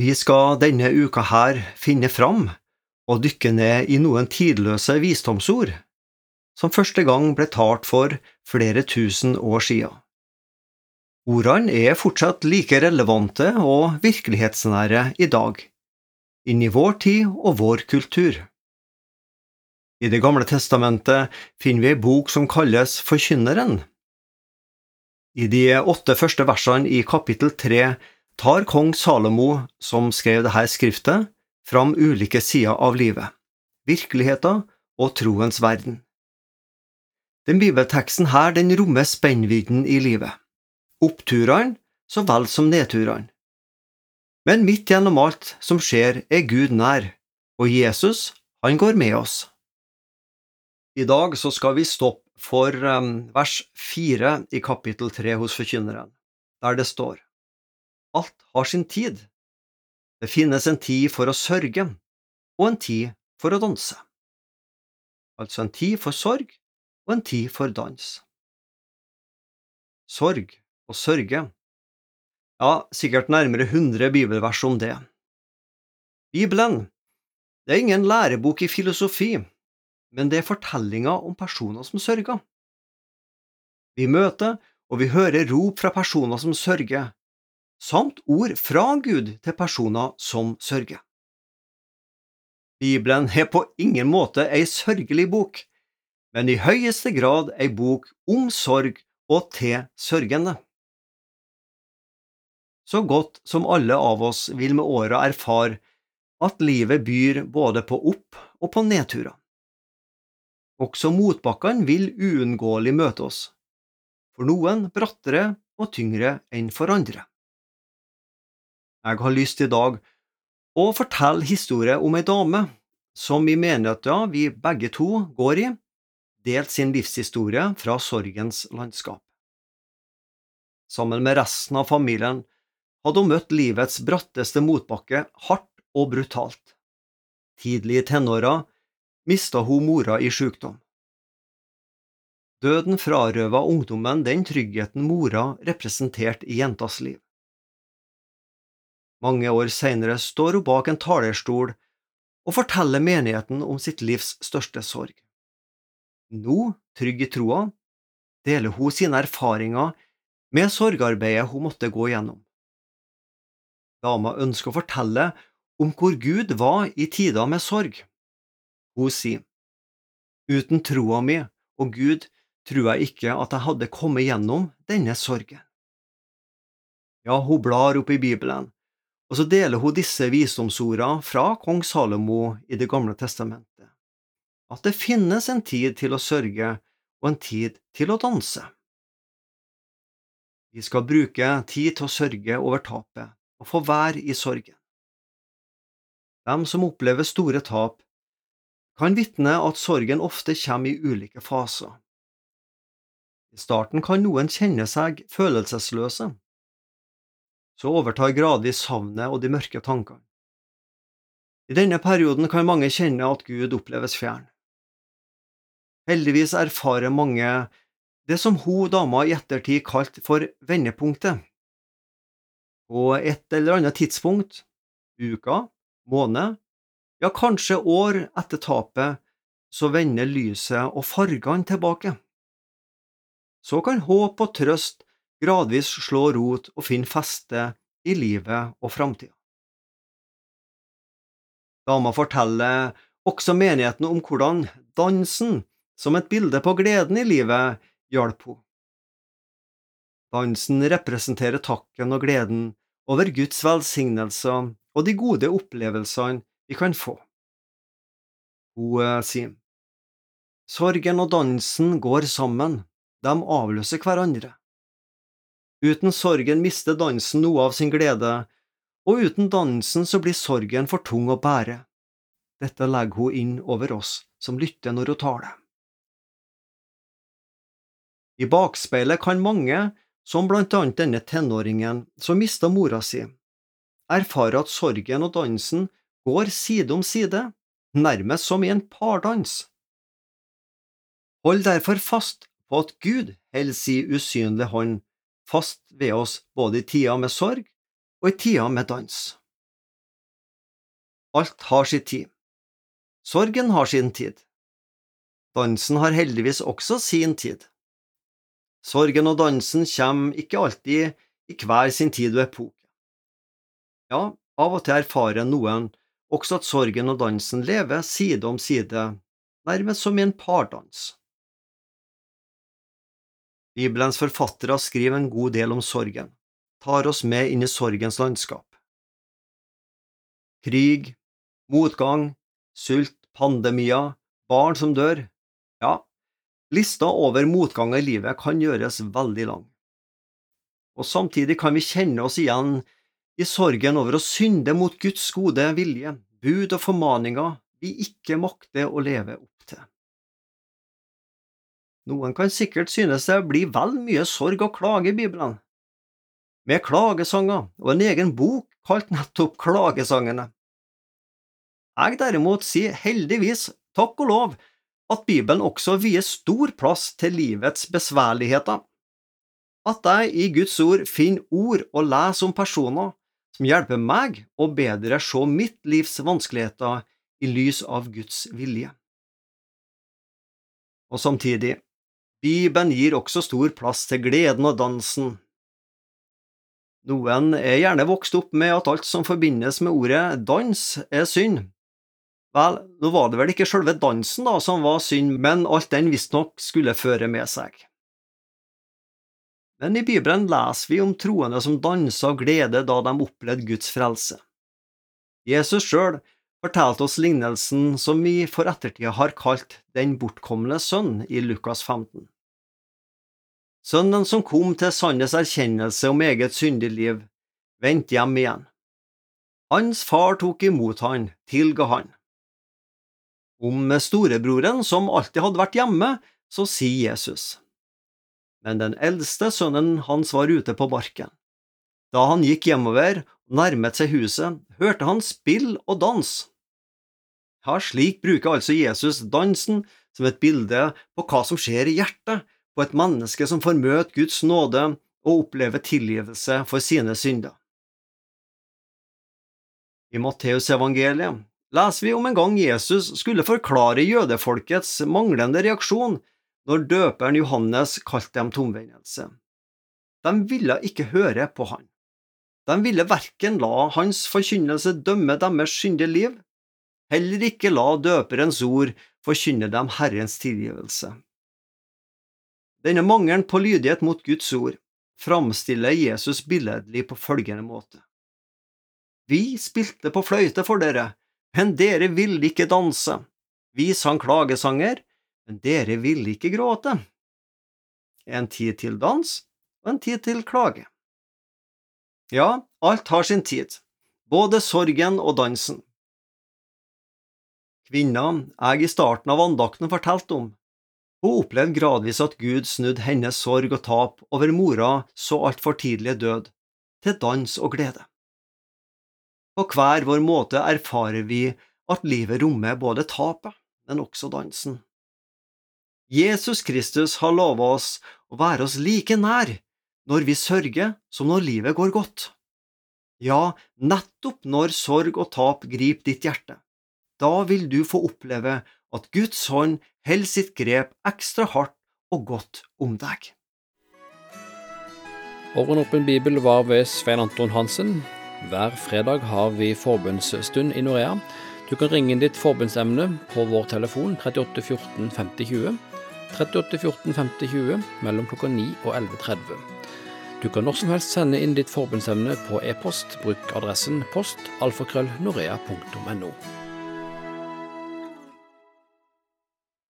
Vi skal denne uka her finne fram og dykke ned i noen tidløse visdomsord som første gang ble talt for flere tusen år siden. Ordene er fortsatt like relevante og virkelighetsnære i dag, inn i vår tid og vår kultur. I Det gamle testamentet finner vi ei bok som kalles Forkynneren. I de åtte første versene i kapittel tre tar kong Salomo, som skrev dette skriftet, fram ulike sider av livet, virkeligheten og troens verden. Den bibelteksten her den rommer spennvidden i livet, oppturene så vel som nedturene. Men midt gjennom alt som skjer, er Gud nær, og Jesus, han går med oss. I dag så skal vi stoppe for um, vers fire i kapittel tre hos Forkynneren, der det står Alt har sin tid. Det finnes en tid for å sørge og en tid for å danse. Altså en tid for sorg og en tid for dans. Sorg og sørge Ja, sikkert nærmere 100 bibelvers om det. Bibelen det er ingen lærebok i filosofi, men det er fortellinger om personer som sørger. Vi møter og vi hører rop fra personer som sørger, samt ord fra Gud til personer som sørger. Bibelen er på ingen måte ei sørgelig bok, men i høyeste grad ei bok om sorg og til sørgende. Så godt som alle av oss vil med åra erfare at livet byr både på opp- og på nedturer. Også motbakkene vil uunngåelig møte oss, for noen brattere og tyngre enn for andre. Jeg har lyst i dag å fortelle historie om ei dame som i menigheta vi begge to går i, delt sin livshistorie fra sorgens landskap. Sammen med resten av familien hadde hun møtt livets bratteste motbakke hardt og brutalt. Tidlig i tenåra mista hun mora i sykdom. Døden frarøva ungdommen den tryggheten mora representerte i jentas liv. Mange år senere står hun bak en talerstol og forteller menigheten om sitt livs største sorg. Nå, trygg i troa, deler hun sine erfaringer med sorgarbeidet hun måtte gå gjennom. Dama ønsker å fortelle om hvor Gud var i tider med sorg. Hun sier, Uten troa mi og Gud tror jeg ikke at jeg hadde kommet gjennom denne sorgen. Ja, hun blar opp i Bibelen og så deler hun disse visdomsordene fra kong Salomo i Det gamle testamentet, at det finnes en tid til å sørge og en tid til å danse. Vi skal bruke tid til å sørge over tapet og få være i sorgen. De som opplever store tap, kan vitne at sorgen ofte kommer i ulike faser. I starten kan noen kjenne seg følelsesløse, så overtar gradvis savnet og de mørke tankene. I denne perioden kan mange kjenne at Gud oppleves fjern. Heldigvis erfarer mange det som hun dama i ettertid kalte for vendepunktet. På et eller annet tidspunkt, uka, måned, ja kanskje år etter tapet, så vender lyset og fargene tilbake. Så kan håp og trøst gradvis slå rot og finne feste i livet og framtida. Dama forteller også menigheten om hvordan dansen, som et bilde på gleden i livet, hjalp henne. Dansen representerer takken og gleden over Guds velsignelser og de gode opplevelsene vi kan få. Hun eh, sier, Sorgen og dansen går sammen, de avløser hverandre. Uten sorgen mister dansen noe av sin glede, og uten dansen så blir sorgen for tung å bære. Dette legger hun inn over oss som lytter når hun taler. I bakspeilet kan mange, som blant annet denne tenåringen som mista mora si, erfare at sorgen og dansen går side om side, nærmest som i en pardans. Hold derfor fast på at Gud holder si usynlige hånd fast ved oss både i tida med sorg og i tida med dans. Alt har sin tid. Sorgen har sin tid. Dansen har heldigvis også sin tid. Sorgen og dansen kommer ikke alltid i hver sin tid og epoke. Ja, av og til erfarer noen også at sorgen og dansen lever side om side, nærmest som i en pardans. Bibelens forfattere skriver en god del om sorgen, tar oss med inn i sorgens landskap. Krig, motgang, sult, pandemier, barn som dør, ja, lista over motganger i livet kan gjøres veldig lang. Og samtidig kan vi kjenne oss igjen i sorgen over å synde mot Guds gode vilje, bud og formaninger vi ikke makter å leve opp. Noen kan sikkert synes det blir vel mye sorg og klage i Bibelen, med klagesanger og en egen bok kalt nettopp Klagesangene. Jeg derimot sier heldigvis, takk og lov, at Bibelen også vier stor plass til livets besværligheter. At jeg i Guds ord finner ord og leser om personer som hjelper meg å bedre se mitt livs vanskeligheter i lys av Guds vilje. Og samtidig, Bibelen gir også stor plass til gleden og dansen. Noen er gjerne vokst opp med at alt som forbindes med ordet dans, er synd, Vel, nå var det vel ikke selve dansen da som var synd, men alt den visstnok skulle føre med seg. Men i Bibelen leser vi om troende som dansa av glede da de opplevde Guds frelse. Jesus sjøl fortalte oss lignelsen som vi for ettertida har kalt Den bortkomne sønn i Lukas 15. Sønnen som kom til sannes erkjennelse om eget syndig liv, vendte hjem igjen. Hans far tok imot han, tilga han. Om storebroren, som alltid hadde vært hjemme, så sier Jesus. Men den eldste sønnen hans var ute på barken. Da han gikk hjemover og nærmet seg huset, hørte han spill og dans. Ja, slik bruker altså Jesus dansen som et bilde på hva som skjer i hjertet på et menneske som får møte Guds nåde og oppleve tilgivelse for sine synder. I Matteusevangeliet leser vi om en gang Jesus skulle forklare jødefolkets manglende reaksjon når døperen Johannes kalte dem tomvendelse. De ville ikke høre på han. De ville verken la hans forkynnelse dømme deres syndige liv, heller ikke la døperens ord forkynne dem Herrens tilgivelse. Denne mangelen på lydighet mot Guds ord framstiller Jesus billedlig på følgende måte. Vi spilte på fløyte for dere, men dere ville ikke danse. Vi sang klagesanger, men dere ville ikke gråte. En tid til dans og en tid til klage. Ja, alt har sin tid, både sorgen og dansen. Kvinna jeg i starten av andakten fortalte om, hun opplevde gradvis at Gud snudde hennes sorg og tap over mora så altfor tidlige død, til dans og glede. På hver vår måte erfarer vi at livet rommer både tapet, men også dansen. Jesus Kristus har lovet oss å være oss like nær når vi sørger som når livet går godt. Ja, nettopp når sorg og tap griper ditt hjerte. Da vil du få oppleve at Guds hånd holder sitt grep ekstra hardt og godt om deg. Åren bibel var ved Svein Anton Hansen. Hver fredag har vi forbundsstund i Norea. Du kan ringe inn ditt forbundsemne på vår telefon 38 14 50 20. 38 14 50 20 mellom klokka 9 og 11.30. Du kan når som helst sende inn ditt forbundsemne på e-post. Bruk adressen post alfakrøllnorea.no.